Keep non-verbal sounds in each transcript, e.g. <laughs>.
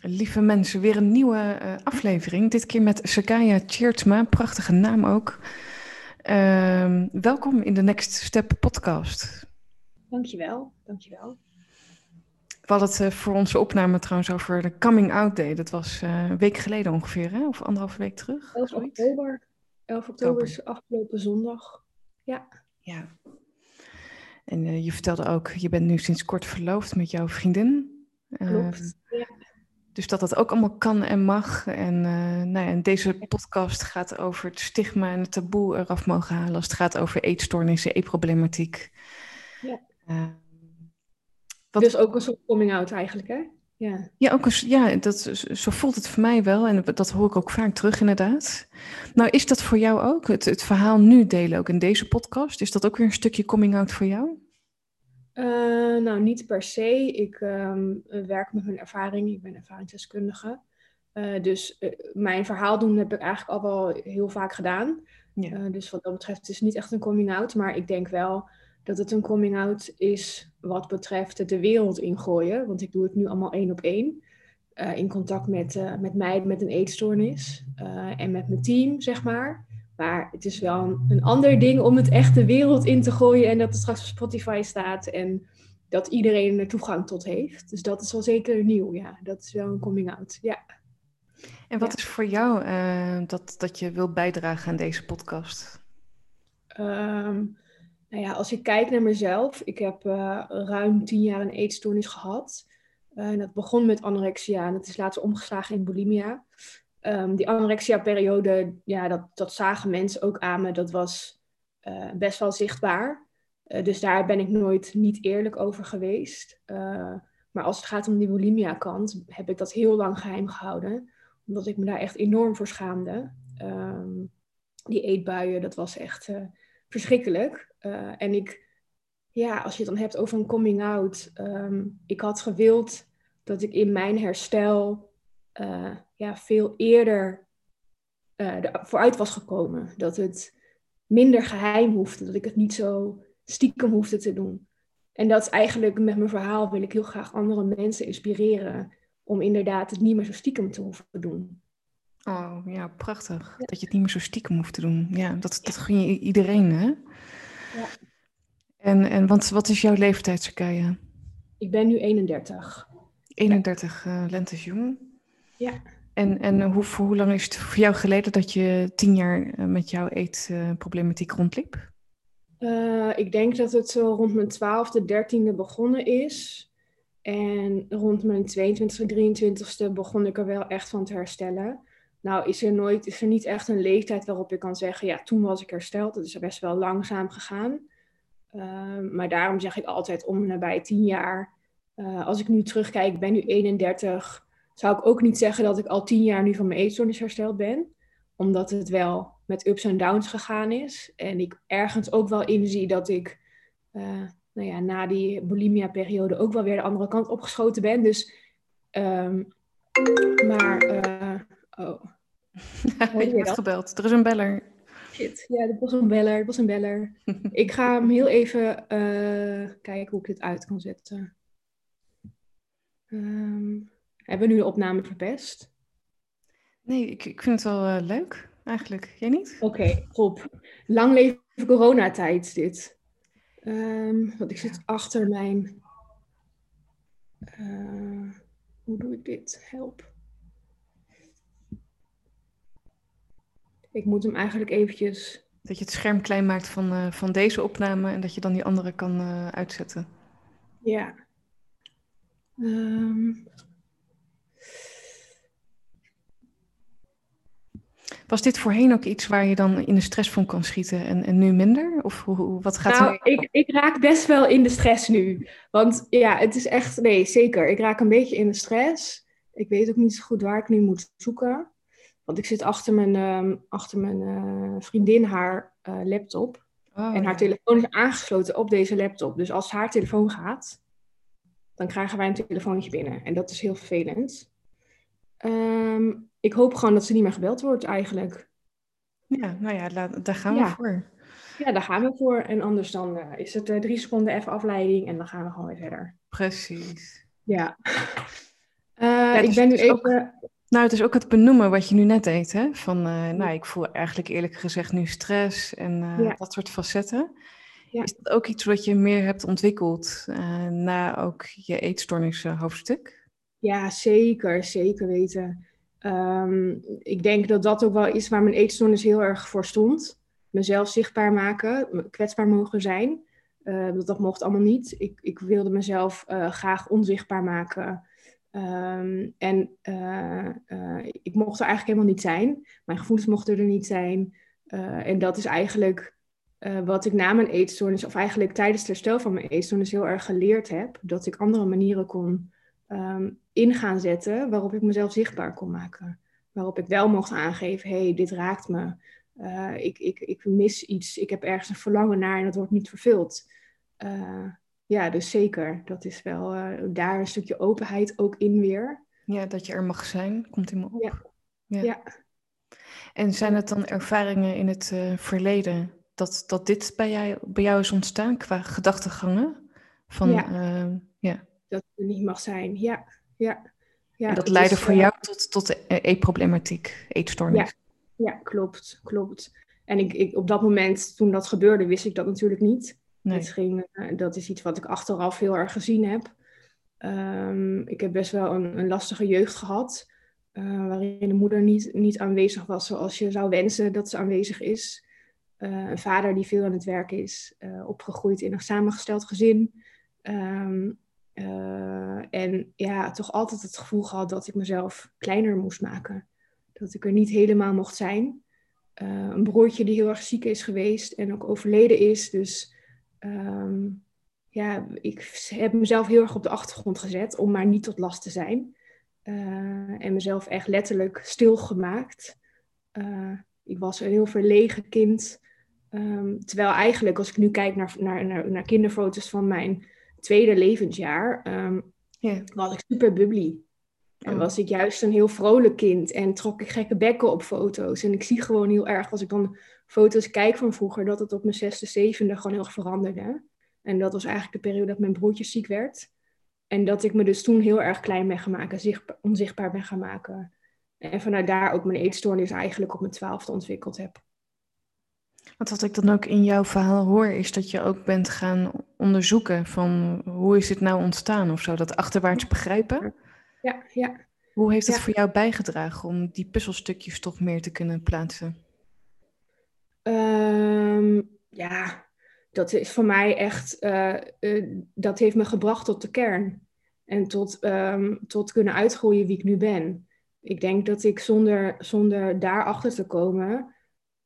lieve mensen, weer een nieuwe uh, aflevering. Dit keer met Sakaya Tjeertsma, prachtige naam ook. Uh, welkom in de Next Step podcast. Dankjewel, dankjewel. We hadden het uh, voor onze opname trouwens over de Coming Out Day. Dat was uh, een week geleden ongeveer, hè? of anderhalve week terug. 11 oktober. 11 oktober is afgelopen zondag. Ja. Ja. En je vertelde ook, je bent nu sinds kort verloofd met jouw vriendin. Klopt, ja. Dus dat dat ook allemaal kan en mag. En, uh, nou ja, en deze podcast gaat over het stigma en het taboe eraf mogen halen. Als het gaat over eetstoornissen, eetproblematiek. Ja. Uh, wat... Dus ook een soort coming out eigenlijk, hè? Ja, ja, ook eens, ja dat, zo voelt het voor mij wel. En dat hoor ik ook vaak terug, inderdaad. Nou, is dat voor jou ook? Het, het verhaal nu delen ook in deze podcast. Is dat ook weer een stukje coming out voor jou? Uh, nou, niet per se. Ik um, werk met mijn ervaring. Ik ben ervaringsdeskundige. Uh, dus uh, mijn verhaal doen heb ik eigenlijk al wel heel vaak gedaan. Ja. dus wat dat betreft het is niet echt een coming out. Maar ik denk wel dat het een coming out is wat betreft het de wereld ingooien. Want ik doe het nu allemaal één op één. in contact met, met mij met een eetstoornis. en met mijn team, zeg maar. Maar het is wel een, een, ander ding om het echt de wereld in te gooien en dat het straks op Spotify staat en dat iedereen er toegang tot heeft. Dus dat is wel zeker nieuw, ja. Dat is wel een coming out, ja. En wat is voor jou uh, dat, dat je wilt bijdragen aan deze podcast? Um, nou ja, als ik kijk naar mezelf, ik heb uh, ruim tien jaar een eetstoornis gehad. Uh, en dat begon met anorexia en dat is later omgeslagen in bulimia. Um, die anorexia-periode, ja, dat, dat zagen mensen ook aan me. Dat was uh, best wel zichtbaar. Uh, dus daar ben ik nooit niet eerlijk over geweest. Uh, maar als het gaat om die bulimia-kant, heb ik dat heel lang geheim gehouden. Omdat ik me daar echt enorm voor schaamde. Um, die eetbuien, dat was echt verschrikkelijk. en ik, ja, als je het dan hebt over een coming out. Um, ik had gewild dat ik in mijn herstel ja, veel eerder uh, vooruit was gekomen. Dat het minder geheim hoefde, dat ik het niet zo stiekem hoefde te doen. En dat is eigenlijk met mijn verhaal wil ik heel graag andere mensen inspireren om inderdaad het niet meer zo stiekem te hoeven doen. Oh ja, prachtig. Ja. Dat je het niet meer zo stiekem hoeft te doen. Ja, dat, dat gun je iedereen, hè? Ja. En, en want, wat is jouw leeftijd, Sakaya? Ik ben nu 31. 31, ja. uh, lentes jong. Ja. En, en hoe, hoe lang is het voor jou geleden dat je tien jaar eh, met jouw eetproblematiek rondliep? Uh, ik denk dat het zo rond mijn twaalfde, dertiende begonnen is. En rond mijn 22e, 23e begon ik er wel echt van te herstellen. Nou, is er nooit, is er niet echt een leeftijd waarop ik kan zeggen, ja, toen was ik hersteld. Dat is best wel langzaam gegaan. Uh, maar daarom zeg ik altijd om nabij tien jaar. Als ik nu terugkijk, ik ben nu 31 zou ik ook niet zeggen dat ik al tien jaar nu van mijn eetstoornis hersteld ben. Omdat het wel met ups en downs gegaan is. En ik ergens ook wel inzie dat ik uh, nou ja, na die bulimia-periode ook wel weer de andere kant opgeschoten ben. Dus, um, maar, uh, oh. <laughs> je wordt gebeld. Er is een beller. Shit, ja, dat was een beller. Was een beller. <laughs> ik ga hem heel even uh, kijken hoe ik dit uit kan zetten. Um, hebben we nu de opname verpest? Nee, ik, ik vind het wel uh, leuk eigenlijk. Jij niet? Oké, okay, top. Lang leven coronatijd dit. Um, want ik zit achter mijn... Uh, hoe doe ik dit? Help. Ik moet hem eigenlijk eventjes... Dat je het scherm klein maakt van, uh, van deze opname en dat je dan die andere kan uitzetten. Ja. Um, Was dit voorheen ook iets waar je dan in de stress van kan schieten en, en nu minder? Of hoe, wat gaat nou, er... ik, ik raak best wel in de stress nu. Want ja, het is echt... Nee, zeker. Ik raak een beetje in de stress. Ik weet ook niet zo goed waar ik nu moet zoeken. Want ik zit achter mijn, uh, achter mijn uh, vriendin haar uh, laptop. Oh, en haar telefoon is aangesloten op deze laptop. Dus als haar telefoon gaat, dan krijgen wij een telefoontje binnen. En dat is heel vervelend. Um, ik hoop gewoon dat ze niet meer gebeld wordt eigenlijk. Ja, nou ja, daar gaan we voor. Ja, daar gaan we voor. En anders dan uh, is het uh, drie seconden even afleiding en dan gaan we gewoon weer verder. Precies. Ja. <laughs> Uh, ik ben nu even... nou, het is ook het benoemen wat je nu net deed, hè? Van, nou, ik voel eigenlijk eerlijk gezegd nu stress en dat soort facetten. Is dat ook iets wat je meer hebt ontwikkeld na ook je eetstoornis hoofdstuk? Ja, zeker. Zeker weten. Ehm, ik denk dat dat ook wel is waar mijn eetstoornis heel erg voor stond. Mezelf zichtbaar maken, kwetsbaar mogen zijn. Uh, dat, dat mocht allemaal niet. Ik, ik wilde mezelf uh, graag onzichtbaar maken. Um, en uh, ik mocht er eigenlijk helemaal niet zijn. Mijn gevoelens mochten er niet zijn. en dat is eigenlijk wat ik na mijn eetstoornis, of eigenlijk tijdens het herstel van mijn eetstoornis, heel erg geleerd heb. Dat ik andere manieren kon in gaan zetten waarop ik mezelf zichtbaar kon maken. Waarop ik wel mocht aangeven, hé, hey, dit raakt me. Uh, ik, ik, ik mis iets, ik heb ergens een verlangen naar en dat wordt niet vervuld. Uh, ja, dus zeker. Dat is wel uh, daar een stukje openheid ook in weer. Ja, dat je er mag zijn, komt in me op. Ja. ja. ja. En zijn het dan ervaringen in het verleden dat, dat dit bij jou, bij jou is ontstaan qua gedachtegangen? Van, ja. ja dat het niet mag zijn. Ja, ja. ja en dat leidde voor jou tot, tot eetproblematiek, eetstoornis. Ja, ja klopt, klopt. En ik, ik, op dat moment, toen dat gebeurde, wist ik dat natuurlijk niet. Nee. Het ging, uh, dat is iets wat ik achteraf heel erg gezien heb. Um, ik heb best wel een, een lastige jeugd gehad. Uh, waarin de moeder niet, niet aanwezig was zoals je zou wensen dat ze aanwezig is. Uh, een vader die veel aan het werk is, opgegroeid in een samengesteld gezin. Um, uh, en ja, toch altijd het gevoel gehad dat ik mezelf kleiner moest maken. Dat ik er niet helemaal mocht zijn. Uh, een broertje die heel erg ziek is geweest en ook overleden is. Dus um, ja, ik heb mezelf heel erg op de achtergrond gezet om maar niet tot last te zijn. Uh, en mezelf echt letterlijk stilgemaakt. ik was een heel verlegen kind. Um, terwijl eigenlijk, als ik nu kijk naar, naar, naar kinderfoto's van mijn tweede levensjaar um, was ik super bubbly. En oh. was ik juist een heel vrolijk kind en trok ik gekke bekken op foto's. En ik zie gewoon heel erg, als ik dan foto's kijk van vroeger, dat het op mijn zesde, zevende gewoon heel erg veranderde. En dat was eigenlijk de periode dat mijn broertje ziek werd. En dat ik me dus toen heel erg klein ben gaan maken, zichtbaar, onzichtbaar ben gaan maken. En vanuit daar ook mijn eetstoornis eigenlijk op mijn twaalfde ontwikkeld heb. Want wat ik dan ook in jouw verhaal hoor, is dat je ook bent gaan onderzoeken van hoe is het nou ontstaan of zo, dat achterwaarts begrijpen. Ja, ja. Hoe heeft het voor jou bijgedragen om die puzzelstukjes toch meer te kunnen plaatsen? Um, ja, dat is voor mij echt, uh, uh, dat heeft me gebracht tot de kern. En tot, um, tot kunnen uitgroeien wie ik nu ben. Ik denk dat ik zonder, zonder daarachter te komen,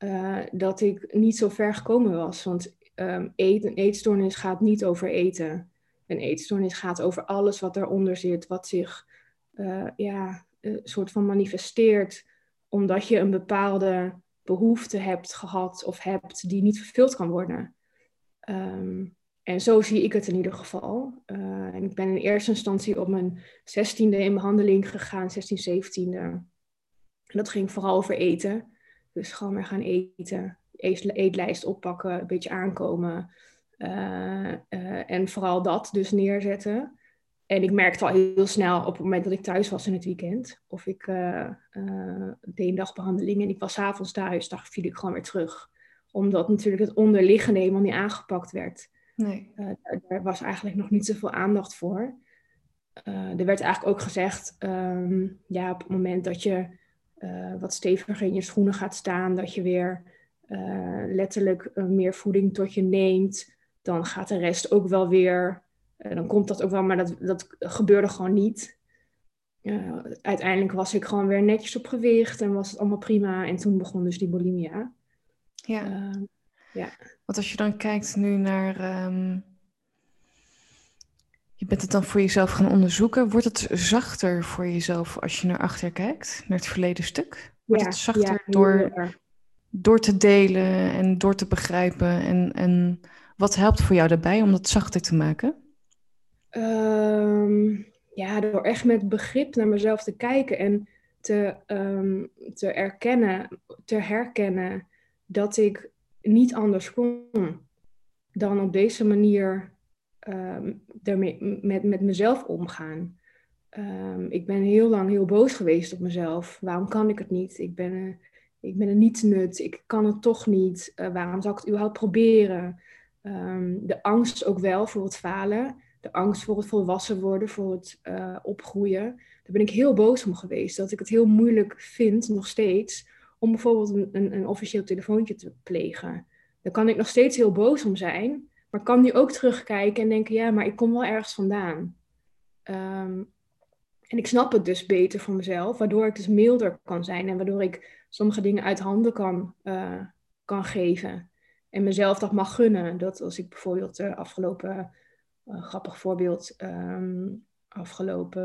uh, dat ik niet zo ver gekomen was. Want um, eet, een eetstoornis gaat niet over eten. Een eetstoornis gaat over alles wat eronder zit, wat zich uh, ja, een soort van manifesteert, omdat je een bepaalde behoefte hebt gehad of hebt die niet vervuld kan worden. Um, en zo zie ik het in ieder geval. En ik ben in eerste instantie op mijn zestiende in behandeling gegaan, 16, 17e. En dat ging vooral over eten. Dus gewoon weer gaan eten, eetlijst oppakken, een beetje aankomen. Uh, uh, en vooral dat dus neerzetten. En ik merkte al heel snel op het moment dat ik thuis was in het weekend. Of ik uh, deed een dagbehandeling en ik was avonds thuis, dan viel ik gewoon weer terug. Omdat natuurlijk het onderliggende helemaal niet aangepakt werd. Nee. daar was eigenlijk nog niet zoveel aandacht voor. er werd eigenlijk ook gezegd, um, ja, op het moment dat je uh, wat steviger in je schoenen gaat staan, dat je weer uh, letterlijk uh, meer voeding tot je neemt, dan gaat de rest ook wel weer, dan komt dat ook wel, maar dat, dat gebeurde gewoon niet. uiteindelijk was ik gewoon weer netjes op gewicht en was het allemaal prima. En toen begon dus die bulimia. Ja. ja. Want als je dan kijkt nu naar um je bent het dan voor jezelf gaan onderzoeken. Wordt het zachter voor jezelf als je naar achter kijkt, naar het verleden stuk? Wordt het zachter door, door te delen en door te begrijpen? En, en wat helpt voor jou daarbij om dat zachter te maken? Um, ja, door echt met begrip naar mezelf te kijken en te, um, te erkennen, te herkennen dat ik niet anders kon dan op deze manier um, daarmee, met, met mezelf omgaan. Ehm, ik ben heel lang heel boos geweest op mezelf. Waarom kan ik het niet? Ik ben, uh, ik ben. Ik kan het toch niet. Uh, waarom zou ik het überhaupt proberen? Um, de angst ook wel voor het falen. De angst voor het volwassen worden, voor het uh, opgroeien. Daar ben ik heel boos om geweest. Dat ik het heel moeilijk vind, nog steeds, om bijvoorbeeld een, een, een officieel telefoontje te plegen. Daar kan ik nog steeds heel boos om zijn. Maar kan nu ook terugkijken en denken, ja, maar ik kom wel ergens vandaan. Um, en ik snap het dus beter voor mezelf, waardoor ik dus milder kan zijn en waardoor ik sommige dingen uit handen kan, uh, kan geven. En mezelf dat mag gunnen. Dat als ik bijvoorbeeld uh, afgelopen, uh, grappig voorbeeld, um, afgelopen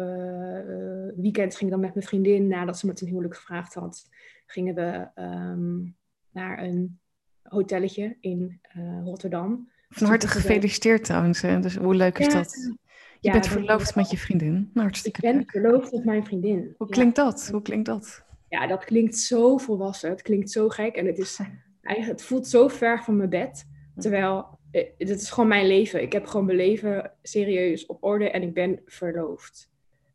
weekend ging ik dan met mijn vriendin, nadat ze me ten huwelijk gevraagd had, gingen we um, naar een hotelletje in Rotterdam. Van harte gefeliciteerd trouwens. Hè? Dus hoe leuk is ja, dat? Je bent verloofd met je vriendin. Nou, hartstikke Ik ben verloofd met mijn vriendin. Hoe klinkt dat? Hoe klinkt dat? Ja, dat klinkt zo volwassen. Het klinkt zo gek. En het, is, <laughs> eigenlijk, het voelt zo ver van mijn bed. Terwijl, het eh, is gewoon mijn leven. Ik heb gewoon mijn leven serieus op orde en ik ben verloofd.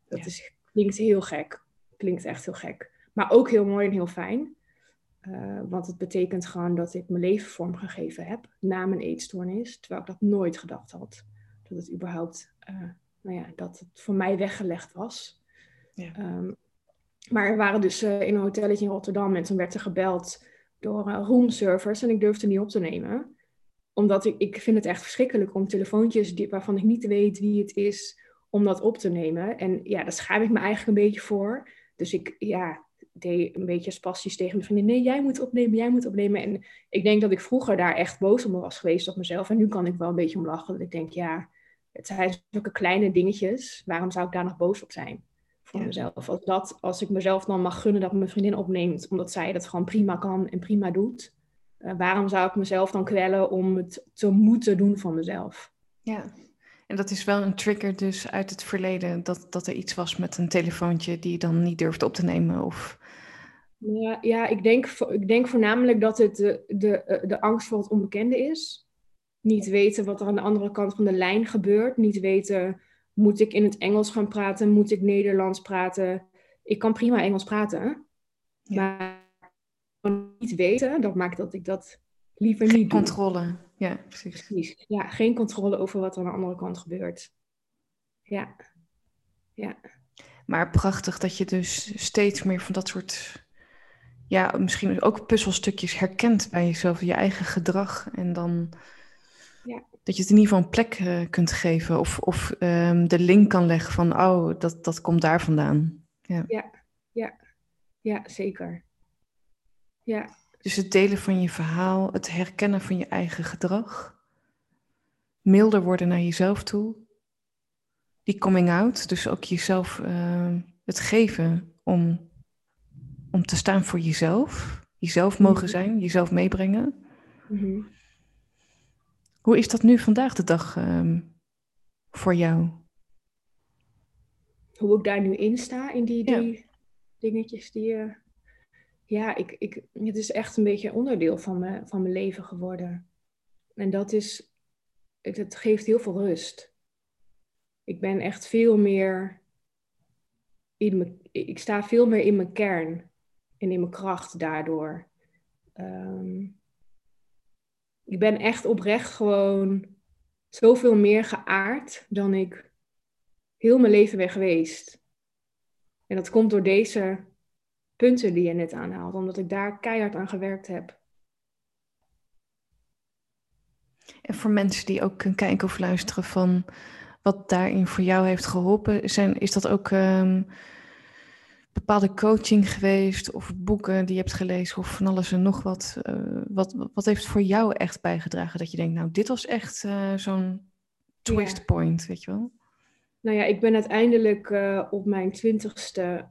Dat is, klinkt heel gek. Klinkt echt heel gek. Maar ook heel mooi en heel fijn. Uh, want het betekent gewoon dat ik mijn leven vormgegeven heb na mijn eetstoornis. Terwijl ik dat nooit gedacht had. Dat het überhaupt uh, nou ja, dat het voor mij weggelegd was. Ja. Um, maar er waren dus uh, in een hotelletje in Rotterdam en toen werd er gebeld door roomservers en ik durfde niet op te nemen. Omdat ik, ik vind het echt verschrikkelijk om telefoontjes die, waarvan ik niet weet wie het is, om dat op te nemen. En ja, daar schaam ik me eigenlijk een beetje voor. Dus ik ja, deed een beetje spastisch tegen mijn vriendin. Nee, jij moet opnemen, jij moet opnemen. En ik denk dat ik vroeger daar echt boos om was geweest op mezelf. En nu kan ik wel een beetje om lachen. Dat ik denk, ja, het zijn zulke kleine dingetjes. Waarom zou ik daar nog boos op zijn? Voor mezelf. Als, dat, als ik mezelf dan mag gunnen dat mijn vriendin opneemt, omdat zij dat gewoon prima kan en prima doet. Uh, waarom zou ik mezelf dan kwellen om het te moeten doen van mezelf? Ja, en dat is wel een trigger dus uit het verleden, dat, dat er iets was met een telefoontje die je dan niet durft op te nemen? Of... Ja, ja ik, denk, ik denk voornamelijk dat het de, de, de angst voor het onbekende is. Niet weten wat er aan de andere kant van de lijn gebeurt. Niet weten, moet ik in het Engels gaan praten? Moet ik Nederlands praten? Ik kan prima Engels praten. Maar niet weten, dat maakt dat ik dat liever geen niet doe. controle. Ja, precies. precies. Ja, geen controle over wat er aan de andere kant gebeurt. Ja. Ja. Maar prachtig dat je dus steeds meer van dat soort ja, misschien ook puzzelstukjes herkent bij jezelf, je eigen gedrag. En dan ja. Dat je het in ieder geval een plek uh, kunt geven of, of um, de link kan leggen van, oh, dat, dat komt daar vandaan. Ja, ja, ja, ja zeker. Ja. Dus het delen van je verhaal, het herkennen van je eigen gedrag, milder worden naar jezelf toe, die coming out, dus ook jezelf uh, het geven om, om te staan voor jezelf, jezelf mogen mhm. zijn, jezelf meebrengen. Mm hoe is dat nu vandaag de dag um, voor jou? Hoe ik daar nu in sta, in die, die ja. dingetjes die je... Ja, ik, ik, het is echt een beetje onderdeel van, me, van mijn leven geworden. En dat is... Het, geeft heel veel rust. Ik ben echt veel meer... In me, ik sta veel meer in mijn kern en in mijn kracht daardoor. Um, ik ben echt oprecht gewoon zoveel meer geaard dan ik heel mijn leven ben geweest. En dat komt door deze punten die je net aanhaalt, omdat ik daar keihard aan gewerkt heb. En voor mensen die ook kunnen kijken of luisteren van wat daarin voor jou heeft geholpen, zijn, is dat ook um, bepaalde coaching geweest of boeken die je hebt gelezen of van alles en nog wat? Uh, wat, wat heeft voor jou echt bijgedragen dat je denkt, nou, dit was echt uh, zo'n twist ja. point, weet je wel? Nou ja, ik ben uiteindelijk uh, op mijn twintigste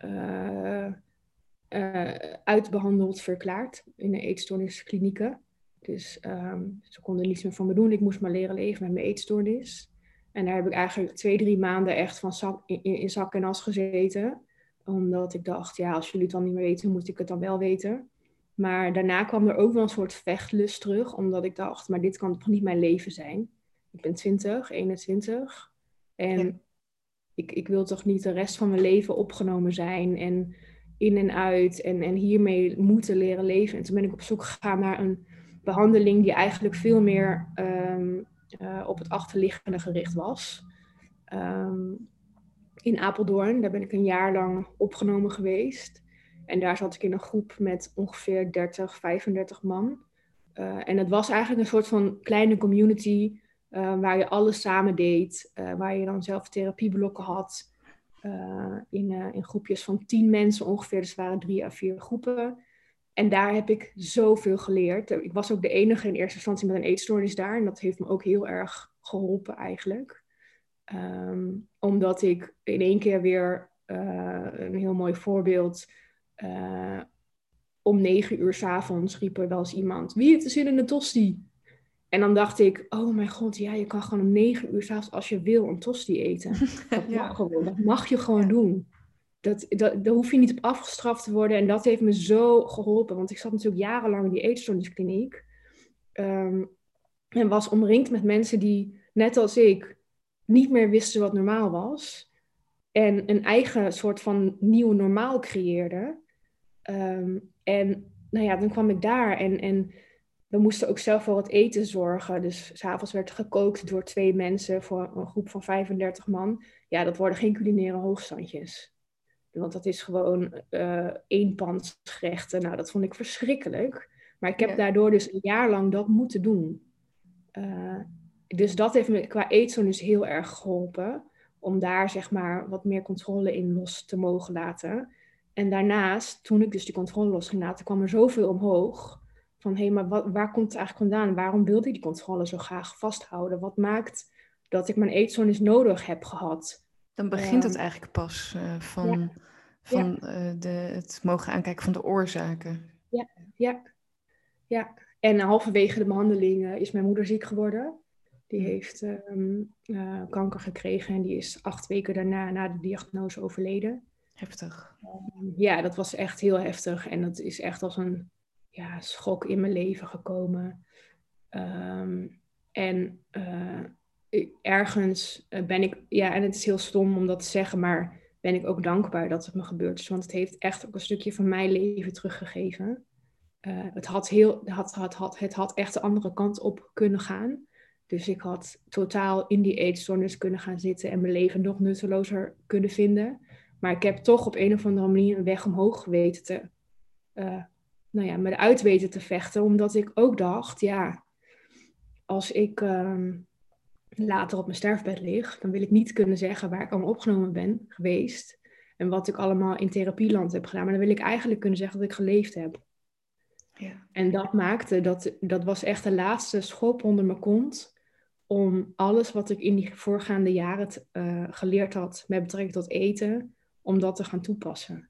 uitbehandeld verklaard in de eetstoornisklinieken. Dus um, ze konden niets meer van me doen. Ik moest maar leren leven met mijn eetstoornis. En daar heb ik eigenlijk twee, drie maanden echt van zak, in, in zak en as gezeten omdat ik dacht, ja, als jullie het dan niet meer weten, moet ik het dan wel weten. Maar daarna kwam er ook wel een soort vechtlust terug, omdat ik dacht, maar dit kan toch niet mijn leven zijn. Ik ben 20, 21. En ja, ik, ik wil toch niet de rest van mijn leven opgenomen zijn en in en uit en, en hiermee moeten leren leven. En toen ben ik op zoek gegaan naar een behandeling die eigenlijk veel meer ehm, eh, op het achterliggende gericht was. Ehm, in Apeldoorn, daar ben ik een jaar lang opgenomen geweest. En daar zat ik in een groep met ongeveer 30, 35 man. Uh, en het was eigenlijk een soort van kleine community uh, waar je alles samen deed. Waar je dan zelf therapieblokken had. In, in groepjes van tien mensen ongeveer. Dus waren drie à vier groepen. En daar heb ik zoveel geleerd. Ik was ook de enige in eerste instantie met een eetstoornis daar. En dat heeft me ook heel erg geholpen eigenlijk. Um, omdat ik in één keer weer een heel mooi voorbeeld om negen uur s'avonds riep er wel eens iemand: Wie heeft er zin in een tosti? En dan dacht ik: Oh mijn god, ja, je kan gewoon om negen uur s'avonds als je wil een tosti eten. <laughs> Dat mag gewoon, dat mag je gewoon doen. Dat, dat, daar hoef je niet op afgestraft te worden. En dat heeft me zo geholpen. Want ik zat natuurlijk jarenlang in die eetstoorniskliniek. Um, en was omringd met mensen die, net als ik, niet meer wisten wat normaal was. En een eigen soort van nieuw normaal creëerden. Um, en nou ja, dan kwam ik daar en, en we moesten ook zelf voor het eten zorgen. Dus s'avonds werd gekookt door twee mensen voor een groep van 35 man. Ja, dat worden geen culinaire hoogstandjes. Want dat is gewoon uh, eenpansgerechten. Nou, dat vond ik verschrikkelijk. Maar ik heb daardoor dus een jaar lang dat moeten doen. Uh, dus dat heeft me qua eetzoon dus heel erg geholpen. Om daar zeg maar wat meer controle in los te mogen laten. En daarnaast, toen ik dus die controle los ging laten, kwam er zoveel omhoog. Van hé, hey, maar wat, waar komt het eigenlijk vandaan? Waarom wilde ik die controle zo graag vasthouden? Wat maakt dat ik mijn eetstoornis nodig heb gehad? Dan begint het ehm, eigenlijk pas uh, van, van Uh, de, het mogen aankijken van de oorzaken. Ja, ja, ja. En halverwege de behandeling is mijn moeder ziek geworden. Die hm. heeft um, uh, kanker gekregen en die is acht weken daarna, na de diagnose, overleden. Heftig. Ehm, ja, dat was echt heel heftig. En dat is echt als een ja, schok in mijn leven gekomen. Ehm, en uh, ergens eh, ben ik, ja, en het is heel stom om dat te zeggen, maar ben ik ook dankbaar dat het me gebeurd is. Want het heeft echt ook een stukje van mijn leven teruggegeven. Uh, het, had heel, had, had, had, het had echt de andere kant op kunnen gaan. Dus ik had totaal in die eetstoornis kunnen gaan zitten en mijn leven nog nuttelozer kunnen vinden. Maar ik heb toch op een of andere manier een weg omhoog weten te, nou ja, me eruit weten te vechten. Omdat ik ook dacht, ja, als ik uh, later op mijn sterfbed lig, dan wil ik niet kunnen zeggen waar ik allemaal opgenomen ben geweest. En wat ik allemaal in therapieland heb gedaan. Maar dan wil ik eigenlijk kunnen zeggen dat ik geleefd heb. Ja. En dat maakte, dat, dat was echt de laatste schop onder mijn kont om alles wat ik in die voorgaande jaren uh, geleerd had met betrekking tot eten, om dat te gaan toepassen.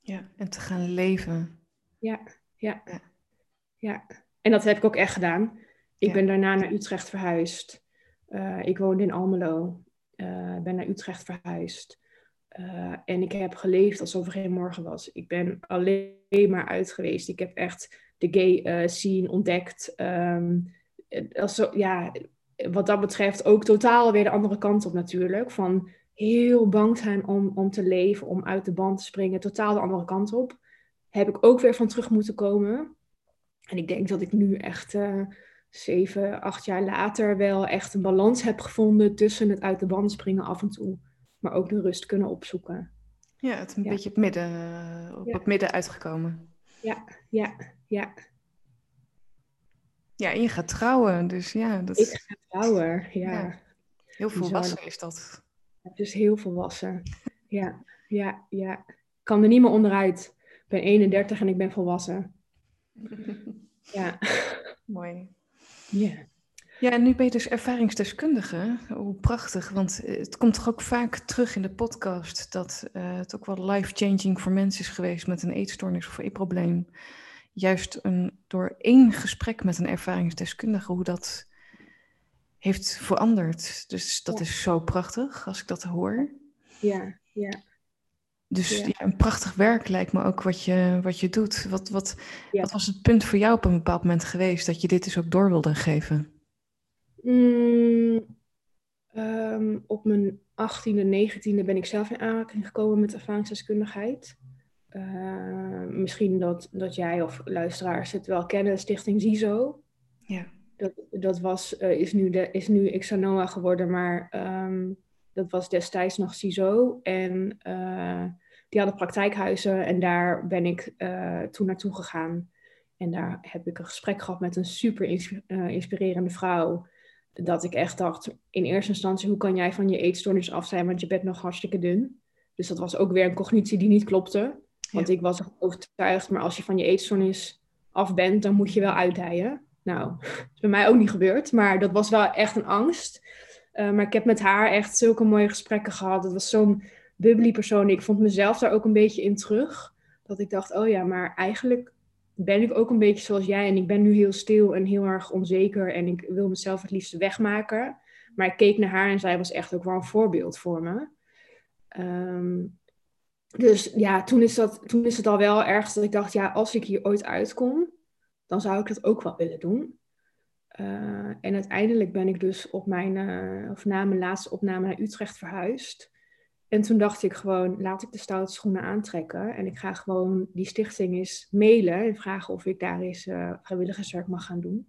Ja, en te gaan leven. Ja, ja, ja. ja. En dat heb ik ook echt gedaan. Ik ben daarna naar Utrecht verhuisd. Uh, ik woonde in Almelo. Uh, ben naar Utrecht verhuisd. Uh, en ik heb geleefd alsof er geen morgen was. Ik ben alleen maar uit geweest. Ik heb echt de gay scene ontdekt. Um, also, ja, wat dat betreft ook totaal weer de andere kant op natuurlijk. Van heel bang zijn om, om te leven, om uit de band te springen, totaal de andere kant op. Heb ik ook weer van terug moeten komen. En ik denk dat ik nu echt uh, zeven, acht jaar later wel echt een balans heb gevonden tussen het uit de band springen af en toe, maar ook de rust kunnen opzoeken. Ja, het een beetje op, midden, eh, op het midden uitgekomen. Ja, ja, ja. Ja, en je gaat trouwen, dus ja. Dat... Ik ga trouwen, ja. ja. Heel volwassen is dat. Het is heel volwassen. Ja, ja, ja. Ik kan er niet meer onderuit. Ik ben 31 en ik ben volwassen. <laughs> Ja. Mooi. Ja. Ja, en nu ben je dus ervaringsdeskundige. Hoe prachtig, want het komt toch ook vaak terug in de podcast dat uh, het ook wel life-changing voor mensen is geweest met een eetstoornis of eetprobleem. Juist een, door één gesprek met een ervaringsdeskundige, hoe dat heeft veranderd. Dus dat is zo prachtig als ik dat hoor. Ja, ja. Dus ja. een prachtig werk lijkt me ook wat je, wat je doet. Wat, wat, wat was het punt voor jou op een bepaald moment geweest dat je dit dus ook door wilde geven? Mm, Ehm, op mijn 18e, 19e ben ik zelf in aanraking gekomen met ervaringsdeskundigheid. Uh, misschien dat, dat jij of luisteraars het wel kennen, Stichting ZISO. Ja. Dat, dat was, uh, is, nu de, is nu Xanoa geworden, maar um, dat was destijds nog CISO. En uh, die hadden praktijkhuizen en daar ben ik toen naartoe gegaan. En daar heb ik een gesprek gehad met een super inspirerende vrouw dat ik echt dacht, in eerste instantie, hoe kan jij van je eetstoornis af zijn, want je bent nog hartstikke dun. Dus dat was ook weer een cognitie die niet klopte. Want ik was overtuigd, maar als je van je eetstoornis af bent, dan moet je wel uitdijen. Nou, dat <laughs> is bij mij ook niet gebeurd, maar dat was wel echt een angst. Uh, maar ik heb met haar echt zulke mooie gesprekken gehad. Het was zo'n bubbly persoon. Ik vond mezelf daar ook een beetje in terug. Dat ik dacht, oh ja, maar eigenlijk ben ik ook een beetje zoals jij. En ik ben nu heel stil en heel erg onzeker. En ik wil mezelf het liefst wegmaken. Maar ik keek naar haar en zij was echt ook wel een voorbeeld voor me. Ehm, dus ja, toen is, dat, toen is het al wel ergens dat ik dacht, ja, als ik hier ooit uitkom, dan zou ik dat ook wel willen doen. Uh, en uiteindelijk ben ik dus op mijn, uh, of na mijn laatste opname naar Utrecht verhuisd. En toen dacht ik gewoon, laat ik de stoute schoenen aantrekken. En ik ga gewoon die stichting eens mailen en vragen of ik daar eens uh, vrijwilligerswerk mag gaan doen.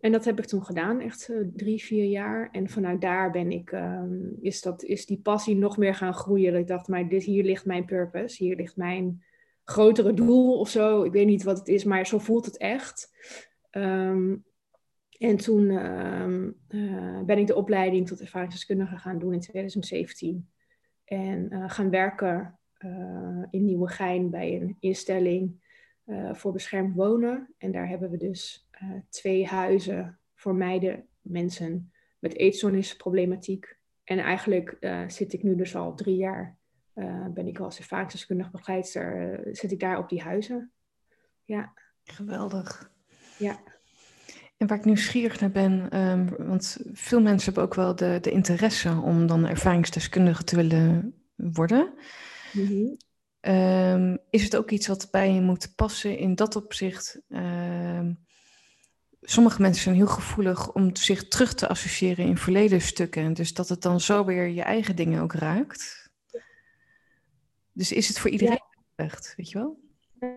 En dat heb ik toen gedaan, echt drie, vier jaar. En vanuit daar ben ik, um, is, dat, is die passie nog meer gaan groeien. Dat ik dacht, maar dit, hier ligt mijn purpose, hier ligt mijn grotere doel of zo. Ik weet niet wat het is, maar zo voelt het echt. Um, en toen um, uh, ben ik de opleiding tot ervaringsdeskundige gaan doen in 2017. En uh, gaan werken uh, in Nieuwegein bij een instelling voor beschermd wonen. En daar hebben we dus twee huizen voor meiden, mensen met eetstoornisproblematiek. En eigenlijk zit ik nu dus al drie jaar, ben ik als ervaringsdeskundig begeleidster, zit ik daar op die huizen. Ja. Geweldig. Ja. En waar ik nieuwsgierig naar ben, um, want veel mensen hebben ook wel de, de interesse om dan ervaringsdeskundige te willen worden. Mm-hmm. um, is het ook iets wat bij je moet passen in dat opzicht? Um, sommige mensen zijn heel gevoelig om zich terug te associëren in verleden stukken. Dus dat het dan zo weer je eigen dingen ook raakt. Dus is het voor iedereen ja. echt, weet je wel?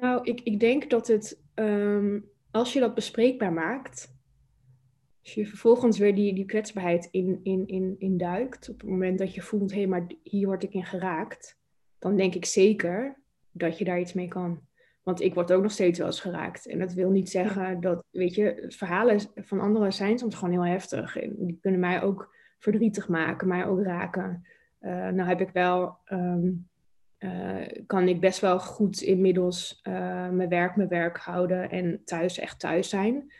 Nou, ik, ik denk dat het als je dat bespreekbaar maakt, als je vervolgens weer die, die kwetsbaarheid in, in, in, in duikt, op het moment dat je voelt, hé, hey, maar hier word ik in geraakt, dan denk ik zeker dat je daar iets mee kan. Want ik word ook nog steeds wel eens geraakt. En dat wil niet zeggen dat, weet je, verhalen van anderen zijn soms gewoon heel heftig. En die kunnen mij ook verdrietig maken, mij ook raken. Uh, nou heb ik wel um, uh, kan ik best wel goed inmiddels uh, mijn werk mijn werk houden en thuis echt thuis zijn.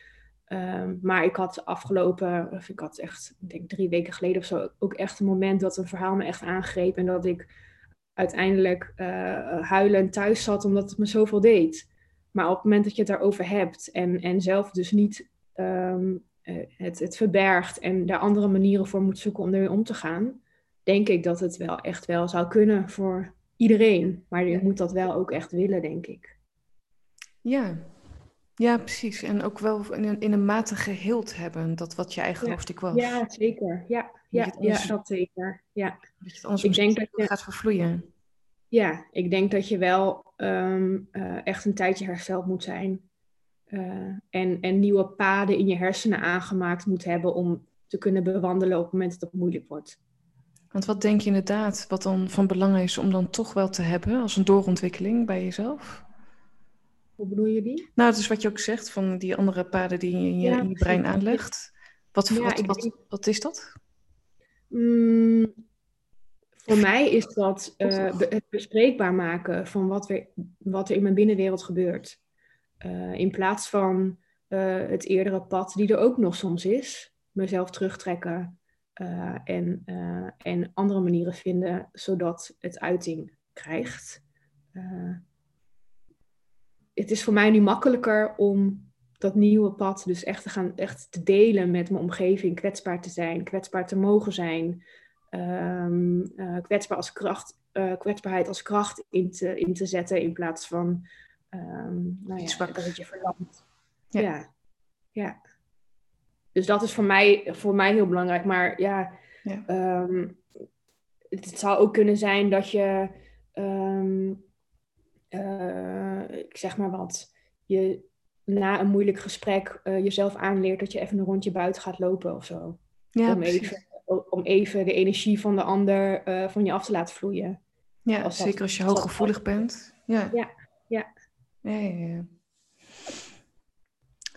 Um, maar ik had afgelopen, of ik had echt, ik denk drie weken geleden of zo, ook echt een moment dat een verhaal me echt aangreep. En dat ik uiteindelijk uh, huilend thuis zat omdat het me zoveel deed. Maar op het moment dat je het daarover hebt en, en zelf dus niet um, het, het verbergt en daar andere manieren voor moet zoeken om ermee om te gaan, denk ik dat het wel echt wel zou kunnen voor iedereen. Maar je moet dat wel ook echt willen, denk ik. Ja, ja precies. En ook wel in een, in een mate geheeld hebben, dat wat je eigen ja. hoofdstuk was. Ja, zeker. Ja, ja, ja dat zeker. Ja. Dat je het anders ik denk dat je gaat vervloeien. Ja, ik denk dat je wel um, uh, echt een tijdje hersteld moet zijn. Uh, en, en nieuwe paden in je hersenen aangemaakt moet hebben om te kunnen bewandelen op het moment dat het moeilijk wordt. Want wat denk je inderdaad, wat dan van belang is om dan toch wel te hebben als een doorontwikkeling bij jezelf? Hoe bedoel je die? Nou, dat is wat je ook zegt van die andere paden die je in je, ja, in je brein aanlegt. Wat, ja, wat, wat, denk... wat, is dat? Mm, voor mij is dat <laughs> uh, het bespreekbaar maken van wat er, wat er in mijn binnenwereld gebeurt. Uh, in plaats van uh, het eerdere pad die er ook nog soms is. Mezelf terugtrekken, uh, en, uh, en andere manieren vinden zodat het uiting krijgt. Uh, het is voor mij nu makkelijker om dat nieuwe pad dus echt te gaan echt te delen met mijn omgeving, kwetsbaar te zijn, kwetsbaar te mogen zijn, um, kwetsbaar als kracht, kwetsbaarheid als kracht in te, in te zetten in plaats van um, nou ja, dat het je verlamt. Ja. ja. ja. Dus dat is voor mij, voor mij heel belangrijk. Maar ja, Ja. Ehm, het zou ook kunnen zijn dat je, ehm, ik zeg maar wat, je na een moeilijk gesprek jezelf aanleert dat je even een rondje buiten gaat lopen of zo. Ja, om, even, om even de energie van de ander van je af te laten vloeien. Ja, zeker als je hooggevoelig bent. Ja. Ja, ja. ja, ja,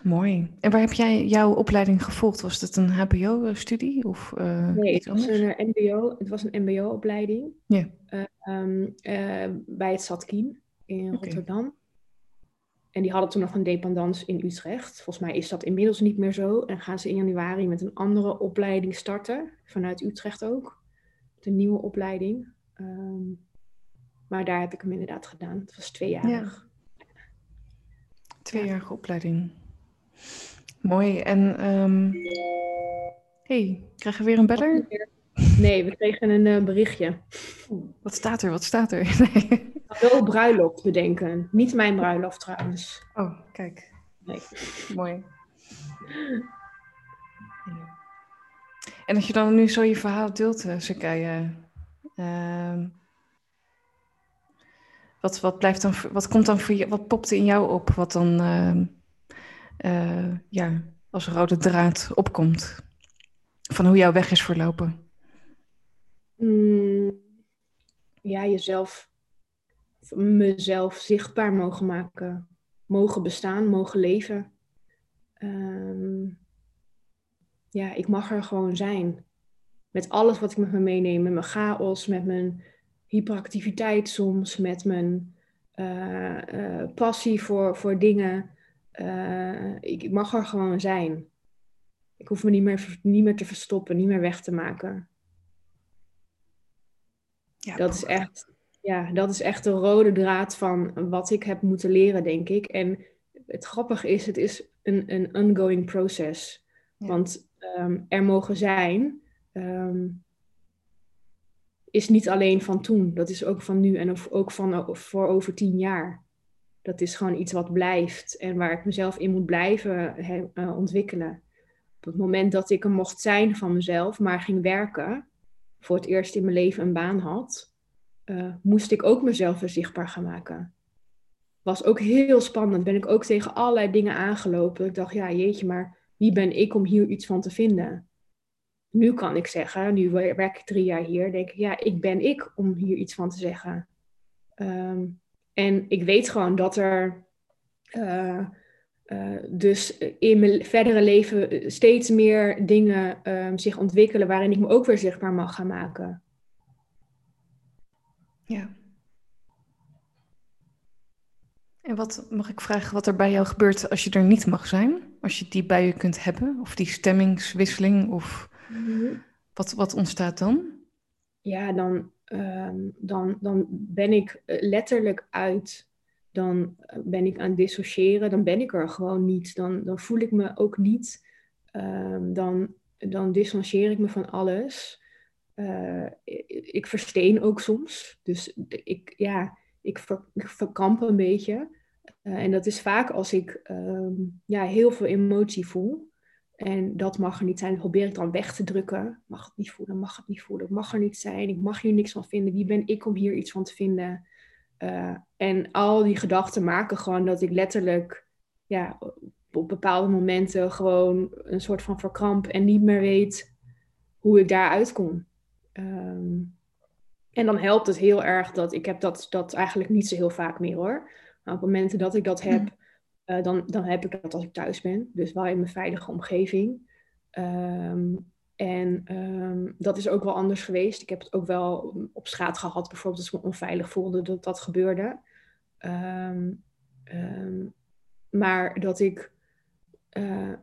Mooi. En waar heb jij jouw opleiding gevolgd? Was het een HBO-studie of uh, Nee, het was een uh, MBO. Het was een MBO-opleiding. Ja. Uh, bij het Zatkien in Rotterdam. En die hadden toen nog een dependance in Utrecht. Volgens mij is dat inmiddels niet meer zo. En gaan ze in januari met een andere opleiding starten. Vanuit Utrecht ook. De nieuwe opleiding. Um, maar daar heb ik hem inderdaad gedaan. Het was tweejarig. Ja. Tweejarige opleiding. Mooi. En um... hey, krijgen we weer een beller? Nee, we kregen een uh, berichtje. Wat staat er? Wat staat er? <laughs> Nee. Wel bruiloft bedenken. Niet mijn bruiloft trouwens. Oh, kijk. Nee. Mooi. En als je dan nu zo je verhaal deelt, uh, Sekaya, uh, wat, wat, blijft dan, wat komt dan voor je, wat popt in jou op, wat dan uh, ja, als rode draad opkomt? Van hoe jouw weg is verlopen? Mm, ja, jezelf, mezelf zichtbaar mogen maken, mogen bestaan, mogen leven. Um, ja, ik mag er gewoon zijn. Met alles wat ik met me meeneem, met mijn chaos, met mijn hyperactiviteit soms, met mijn uh, uh, passie voor, voor dingen. Uh, ik, mag er gewoon zijn. Ik hoef me niet meer, niet meer te verstoppen, niet meer weg te maken. Ja, dat, is echt, ja, dat is echt de rode draad van wat ik heb moeten leren, denk ik. En het grappige is, het is een, een ongoing proces. Want um, er mogen zijn. Um, is niet alleen van toen. Dat is ook van nu en ook van voor over tien jaar. Dat is gewoon iets wat blijft en waar ik mezelf in moet blijven uh, ontwikkelen. Op het moment dat ik er mocht zijn van mezelf, maar ging werken, voor het eerst in mijn leven een baan had, uh, moest ik ook mezelf weer zichtbaar gaan maken. Was ook heel spannend. Ben ik ook tegen allerlei dingen aangelopen. Ik dacht, ja, jeetje, maar wie ben ik om hier iets van te vinden? nu kan ik zeggen, nu werk ik drie jaar hier, denk ik, ja, ik ben ik om hier iets van te zeggen. Ehm, en ik weet gewoon dat er uh, uh, dus in mijn verdere leven steeds meer dingen um, zich ontwikkelen waarin ik me ook weer zichtbaar mag gaan maken. Ja. En wat mag ik vragen wat er bij jou gebeurt als je er niet mag zijn? Als je die bij je kunt hebben? Of die stemmingswisseling? Of Mhm. Wat, wat ontstaat dan? Ja, dan, ehm, dan, dan ben ik eh, letterlijk uit. Dan eh, ben ik aan het dissociëren. Dan ben ik er gewoon niet. Dan, dan voel ik me ook niet. Um, dan, dan ik me van alles. Uh, ik, versteen ook soms. Dus ik, ja, ik, ver, verkamp een beetje. En dat is vaak als ik um, ja, heel veel emotie voel. En dat mag er niet zijn. Dat probeer ik dan weg te drukken. Mag het niet voelen, mag het niet voelen. Mag er niet zijn. Ik mag hier niks van vinden. Wie ben ik om hier iets van te vinden? Uh, en al die gedachten maken gewoon dat ik letterlijk ja, op bepaalde momenten gewoon een soort van verkramp en niet meer weet hoe ik daaruit kom. Um, en dan helpt het heel erg dat ik heb dat, dat eigenlijk niet zo heel vaak meer hoor. Maar op momenten dat ik dat heb, Eh, dan, dan heb ik dat als ik thuis ben. Dus wel in mijn veilige omgeving. Ehm, en ehm, dat is ook wel anders geweest. Ik heb het ook wel op straat gehad, bijvoorbeeld als ik me onveilig voelde dat dat gebeurde. Ehm, maar dat ik, uh,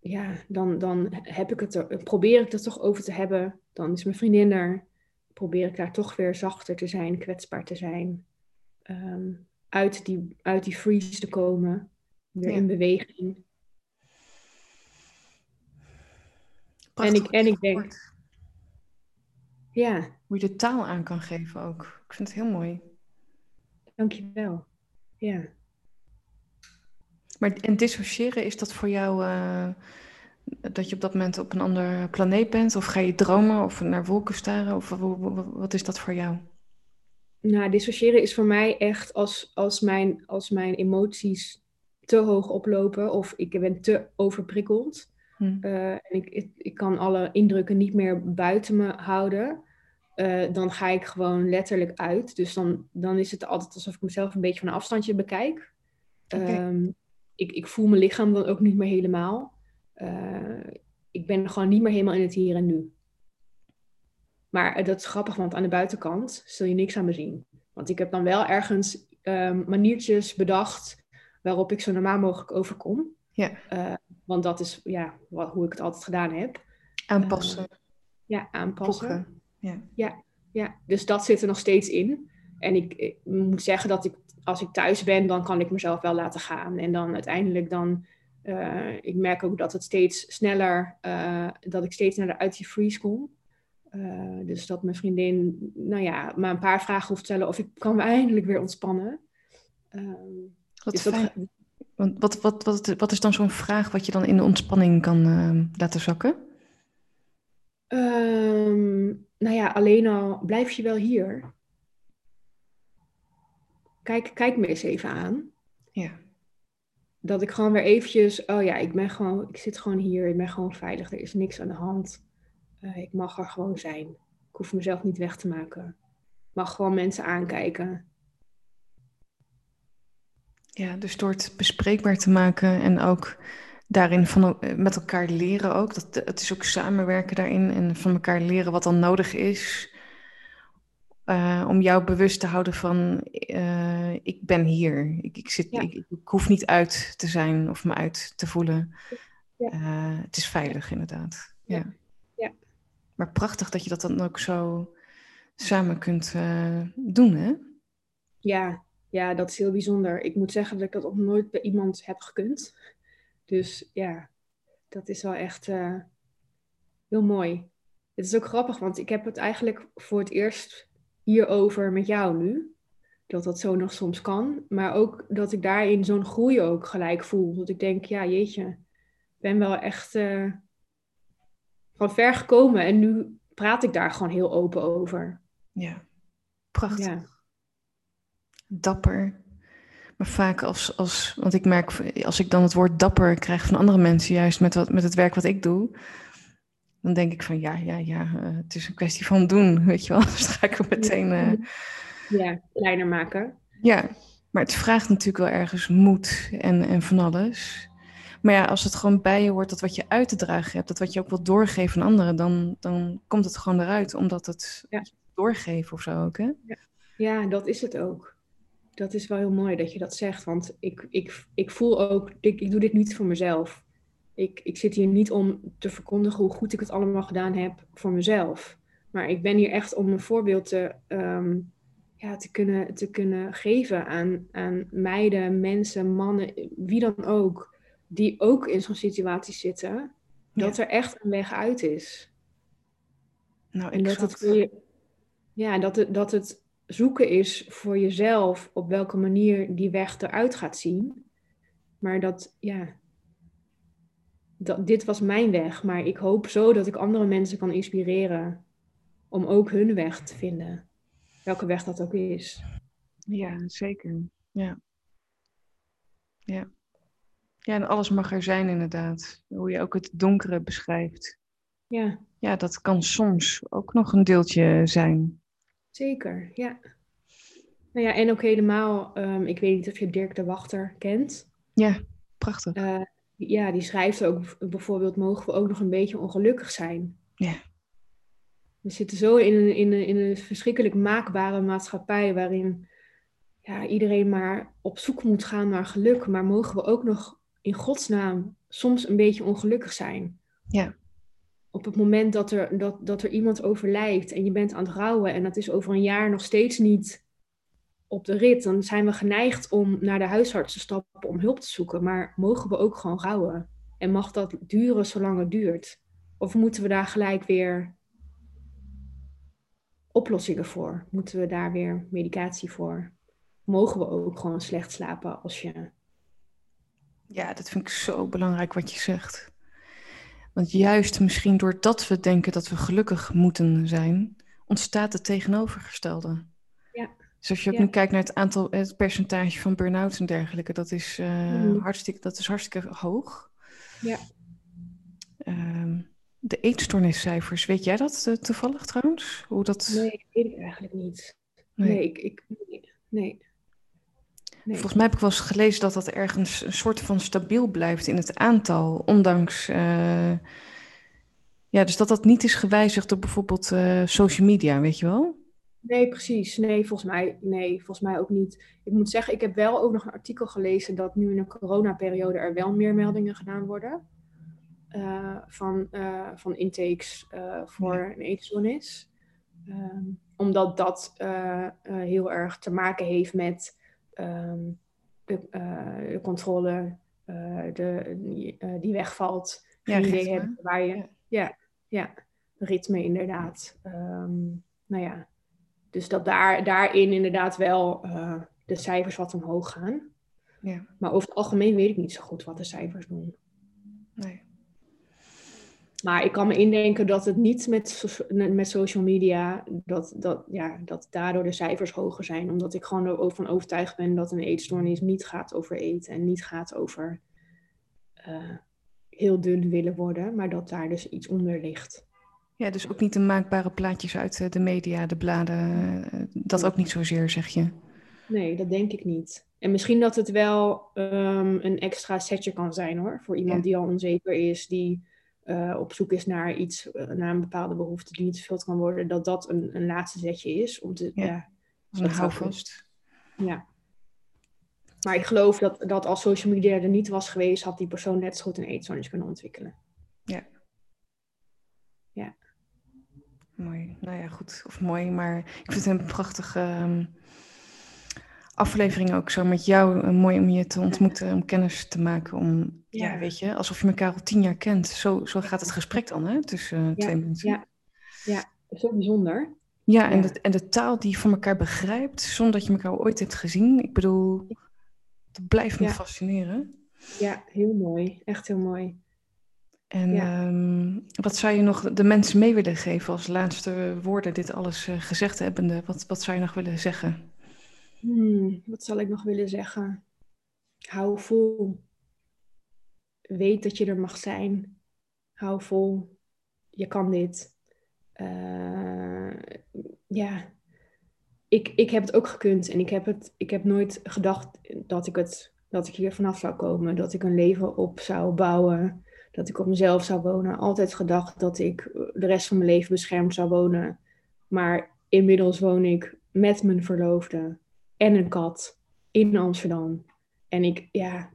ja, dan, dan heb ik het er, probeer ik er toch over te hebben. Dan is mijn vriendin er. Probeer ik daar toch weer zachter te zijn, kwetsbaar te zijn. uit, die, uit die freeze te komen weer in beweging. en ik, en ik denk. Ja. Hoe je de taal aan kan geven ook. Ik vind het heel mooi. Dankjewel. Ja. Maar en dissociëren, is dat voor jou. Uh, dat je op dat moment op een andere planeet bent? Of ga je dromen of naar wolken staren? Of wat is dat voor jou? Nou, dissociëren is voor mij echt als, als, mijn, als mijn emoties te hoog oplopen of ik ben te overprikkeld. Hm. Uh, en ik, ik, ik, kan alle indrukken niet meer buiten me houden. Uh, dan ga ik gewoon letterlijk uit. Dus dan, dan is het altijd alsof ik mezelf een beetje van een afstandje bekijk. Okay. Um, ik, ik voel mijn lichaam dan ook niet meer helemaal. Uh, ik ben gewoon niet meer helemaal in het hier en nu. Maar dat is grappig, want aan de buitenkant zul je niks aan me zien. Want ik heb dan wel ergens um, maniertjes bedacht waarop ik zo normaal mogelijk overkom. Ja. Uh, want dat is ja, wat, hoe ik het altijd gedaan heb. Aanpassen. Uh, ja, aanpassen. Ja. ja. Ja, dus dat zit er nog steeds in. En ik, ik, moet zeggen dat ik, als ik thuis ben, dan kan ik mezelf wel laten gaan. En dan uiteindelijk dan, uh, ik merk ook dat het steeds sneller, dat ik steeds sneller uit die freeze kom. Dus dat mijn vriendin, nou ja, maar een paar vragen hoeft te stellen of ik kan me eindelijk weer ontspannen. Uh, wat. Want wat, wat, wat, wat is dan zo'n vraag wat je dan in de ontspanning kan uh, laten zakken? Um, nou ja, alleen al blijf je wel hier. Kijk, kijk me eens even aan. Ja. Dat ik gewoon weer eventjes, oh ja, ik ben gewoon, ik zit gewoon hier, ik ben gewoon veilig, er is niks aan de hand. Uh, ik mag er gewoon zijn. Ik hoef mezelf niet weg te maken. Ik mag gewoon mensen aankijken. Ja, dus door het bespreekbaar te maken en ook daarin van, eh, met elkaar leren ook. Dat, het is ook samenwerken daarin en van elkaar leren wat dan nodig is. Uh, om jou bewust te houden van, uh, ik ben hier. Ik, ik, zit, ja. ik, ik, hoef niet uit te zijn of me uit te voelen. Ja. Uh, het is veilig, inderdaad. Ja. ja. Maar prachtig dat je dat dan ook zo samen kunt doen, hè? Ja, ja, dat is heel bijzonder. Ik moet zeggen dat ik dat nog nooit bij iemand heb gekund. Dus ja, dat is wel echt uh, heel mooi. Het is ook grappig, want ik heb het eigenlijk voor het eerst hierover met jou nu. Dat dat zo nog soms kan. Maar ook dat ik daarin zo'n groei ook gelijk voel. Dat ik denk, ja jeetje, ik ben wel echt uh, van ver gekomen. En nu praat ik daar gewoon heel open over. Ja, prachtig. Ja dapper. Maar vaak als, als, want ik merk, als ik dan het woord dapper krijg van andere mensen, juist met, wat, met het werk wat ik doe, dan denk ik van ja, ja, ja, uh, het is een kwestie van doen, <laughs> weet je wel. Dus dan ga ik meteen. Uh... Ja, kleiner maken. Ja, maar het vraagt natuurlijk wel ergens moed en, en van alles. Maar ja, als het gewoon bij je hoort dat wat je uit te dragen hebt, dat wat je ook wilt doorgeven aan anderen, dan, dan komt het gewoon eruit, omdat het ja. doorgeven of zo ook, hè? Ja. ja, dat is het ook dat is wel heel mooi dat je dat zegt. Want ik, ik, ik voel ook, ik, ik doe dit niet voor mezelf. Ik, ik zit hier niet om te verkondigen hoe goed ik het allemaal gedaan heb voor mezelf. Maar ik ben hier echt om een voorbeeld te, um, ja, te, kunnen, te kunnen geven aan, aan meiden, mensen, mannen, wie dan ook, die ook in zo'n situatie zitten, dat er echt een weg uit is. Nou, en dat het, ja, dat het, dat het zoeken is voor jezelf op welke manier die weg eruit gaat zien. Maar dat, ja, dat, dit was mijn weg. Maar ik hoop zo dat ik andere mensen kan inspireren om ook hun weg te vinden. Welke weg dat ook is. Ja, zeker. Ja. Ja. Ja, en alles mag er zijn inderdaad. Hoe je ook het donkere beschrijft. Ja. Ja, dat kan soms ook nog een deeltje zijn. Zeker, ja. Nou ja, en ook helemaal, um, ik weet niet of je Dirk de Wachter kent. Ja, prachtig. Uh, ja, die schrijft ook bijvoorbeeld, mogen we ook nog een beetje ongelukkig zijn? Ja. We zitten zo in een, in een, in een verschrikkelijk maakbare maatschappij waarin ja, iedereen maar op zoek moet gaan naar geluk. Maar mogen we ook nog in godsnaam soms een beetje ongelukkig zijn? Ja op het moment dat er, dat, dat er iemand overlijdt en je bent aan het rouwen en dat is over een jaar nog steeds niet op de rit, dan zijn we geneigd om naar de huisarts te stappen om hulp te zoeken. Maar mogen we ook gewoon rouwen? En mag dat duren zolang het duurt? Of moeten we daar gelijk weer oplossingen voor? Moeten we daar weer medicatie voor? Mogen we ook gewoon slecht slapen als je. Ja, dat vind ik zo belangrijk wat je zegt. Want juist misschien doordat we denken dat we gelukkig moeten zijn, ontstaat het tegenovergestelde. Ja. Dus als je ook nu kijkt naar het aantal, het percentage van burn-outs en dergelijke, dat is, uh, hartstikke, dat is hartstikke hoog. Ja. Uh, de eetstoorniscijfers, weet jij dat uh, toevallig trouwens? Hoe dat... Nee, ik weet het eigenlijk niet. Nee, nee ik, ik, nee. Nee. Volgens mij heb ik wel eens gelezen dat dat ergens een soort van stabiel blijft in het aantal, ondanks. Uh, ja, dus dat dat niet is gewijzigd door bijvoorbeeld uh, social media, weet je wel? Nee, precies. Nee, volgens mij, nee, volgens mij ook niet. Ik moet zeggen, ik heb wel ook nog een artikel gelezen dat nu in de coronaperiode er wel meer meldingen gedaan worden. Uh, van, van intakes voor ja. een eetstoornis. Um, omdat dat heel erg te maken heeft met um, de, uh, de, controle uh, de, die, uh, die, wegvalt. Geen ja, idee hebben waar je. Ja, ja, ja ritme inderdaad. Um, nou ja, dus dat daar, daarin inderdaad wel de cijfers wat omhoog gaan. Ja. Maar over het algemeen weet ik niet zo goed wat de cijfers doen. Nee. Maar ik kan me indenken dat het niet met, met social media, dat, dat, ja, dat daardoor de cijfers hoger zijn. Omdat ik gewoon ervan overtuigd ben dat een eetstoornis niet gaat over eten en niet gaat over uh, heel dun willen worden, maar dat daar dus iets onder ligt. Ja, dus ook niet de maakbare plaatjes uit eh, de media, de bladen, eh, dat ook niet zozeer, zeg je? Nee, dat denk ik niet. En misschien dat het wel um, een extra setje kan zijn hoor, voor iemand ja. die al onzeker is, die uh, op zoek is naar iets, uh, naar een bepaalde behoefte die niet gevuld kan worden, dat dat een, een laatste zetje is om te. Ja, ja een houvast. Ja. Maar ik geloof dat, dat als social media er niet was geweest, had die persoon net zo goed een eetstoornis kunnen ontwikkelen. Ja. Ja. Mooi. Nou ja, goed. Of mooi, maar ik vind het een prachtige. Um aflevering ook zo met jou. Uh, mooi om je te ontmoeten, om kennis te maken. Om, ja. ja. weet je, alsof je elkaar al tien jaar kent. Zo, zo gaat het gesprek dan, hè, tussen ja. twee mensen. Ja, ja. dat is ook bijzonder. Ja, en, De, en de taal die je van elkaar begrijpt, zonder dat je elkaar ooit hebt gezien. Ik bedoel, dat blijft me fascineren. Ja, heel mooi. Echt heel mooi. En um, wat zou je nog de mensen mee willen geven als laatste woorden, dit alles uh, gezegd hebbende? Wat, wat zou je nog willen zeggen? Hmm, wat zal ik nog willen zeggen? Hou vol. Weet dat je er mag zijn. Hou vol. Je kan dit. Uh, ja, ik, ik heb het ook gekund en ik heb, het, ik heb nooit gedacht dat ik, het, dat ik hier vanaf zou komen. Dat ik een leven op zou bouwen. Dat ik op mezelf zou wonen. Altijd gedacht dat ik de rest van mijn leven beschermd zou wonen. Maar inmiddels woon ik met mijn verloofde en een kat in Amsterdam. En ik, ja,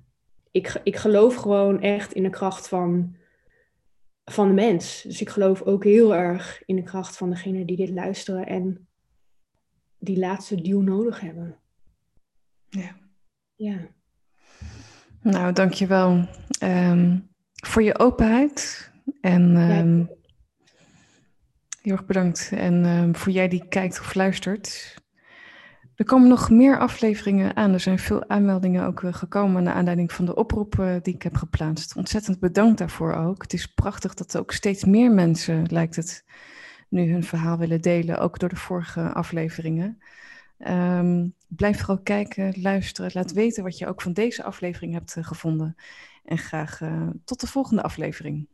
ik, ik geloof gewoon echt in de kracht van, van de mens. Dus ik geloof ook heel erg in de kracht van degene die dit luisteren en die laatste duw nodig hebben. Ja. Ja. Nou, dankjewel um, voor je openheid. En um, heel erg bedankt. En um, voor jij die kijkt of luistert. Er komen nog meer afleveringen aan. Er zijn veel aanmeldingen ook gekomen naar aanleiding van de oproep uh, die ik heb geplaatst. Ontzettend bedankt daarvoor ook. Het is prachtig dat ook steeds meer mensen, lijkt het, nu hun verhaal willen delen, ook door de vorige afleveringen. Um, blijf vooral kijken, luisteren. Laat weten wat je ook van deze aflevering hebt uh, gevonden. En graag tot de volgende aflevering.